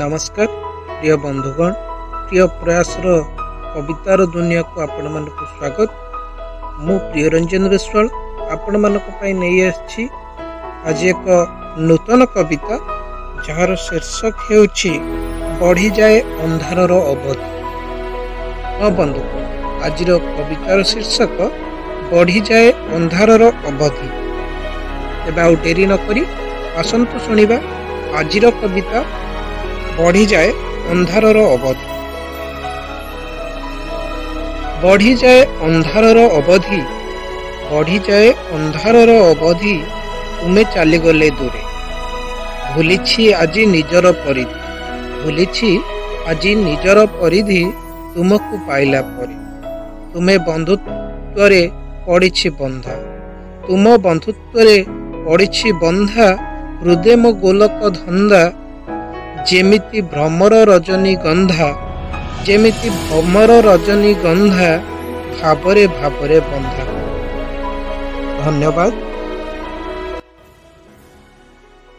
ନମସ୍କାର ପ୍ରିୟ ବନ୍ଧୁଗଣ ପ୍ରିୟ ପ୍ରୟାସର କବିତାର ଦୁନିଆକୁ ଆପଣମାନଙ୍କୁ ସ୍ୱାଗତ। ମୁଁ ପ୍ରିୟରଞ୍ଜନ ବିଶ୍ୱାଳ ଆପଣମାନଙ୍କ ପାଇଁ ନେଇ ଆସିଛି ଆଜି ଏକ ନୂତନ କବିତା ଯାହାର ଶୀର୍ଷକ ହେଉଛି ବଢ଼ିଯାଏ ଅନ୍ଧାରର ଅବଧି। ହଁ ବନ୍ଧୁ ଆଜିର କବିତାର ଶୀର୍ଷକ ବଢ଼ିଯାଏ ଅନ୍ଧାରର ଅବଧି। ଏବେ ଆଉ ଡେରି ନକରି ଆସନ୍ତୁ ଶୁଣିବା ଆଜିର କବିତା ବଢ଼ିଯାଏ ଅନ୍ଧାରର ଅବଧି ବଢ଼ିଯାଏ ଅନ୍ଧାରର ଅବଧି ବଢ଼ିଯାଏ ଅନ୍ଧାରର ଅବଧି ତୁମେ ଚାଲିଗଲେ ଦୂରେ ଭୁଲିଛି ଆଜି ନିଜର ପରିଧି ଭୁଲିଛି ଆଜି ନିଜର ପରିଧି ତୁମକୁ ପାଇଲା ପରେ ତୁମେ ବନ୍ଧୁତ୍ୱରେ ପଡ଼ିଛି ବନ୍ଧା ତୁମ ବନ୍ଧୁତ୍ୱରେ ପଡ଼ିଛି ବନ୍ଧା ହୃଦୟ ମୋ ଗୋଲକ ଧନ୍ଦା ଯେମିତି ଭ୍ରମର ରଜନୀ ଗନ୍ଧା ଯେମିତି ଭ୍ରମର ରଜନୀ ଗନ୍ଧା ଭାବରେ ଭାବରେ ବନ୍ଧା। ଧନ୍ୟବାଦ।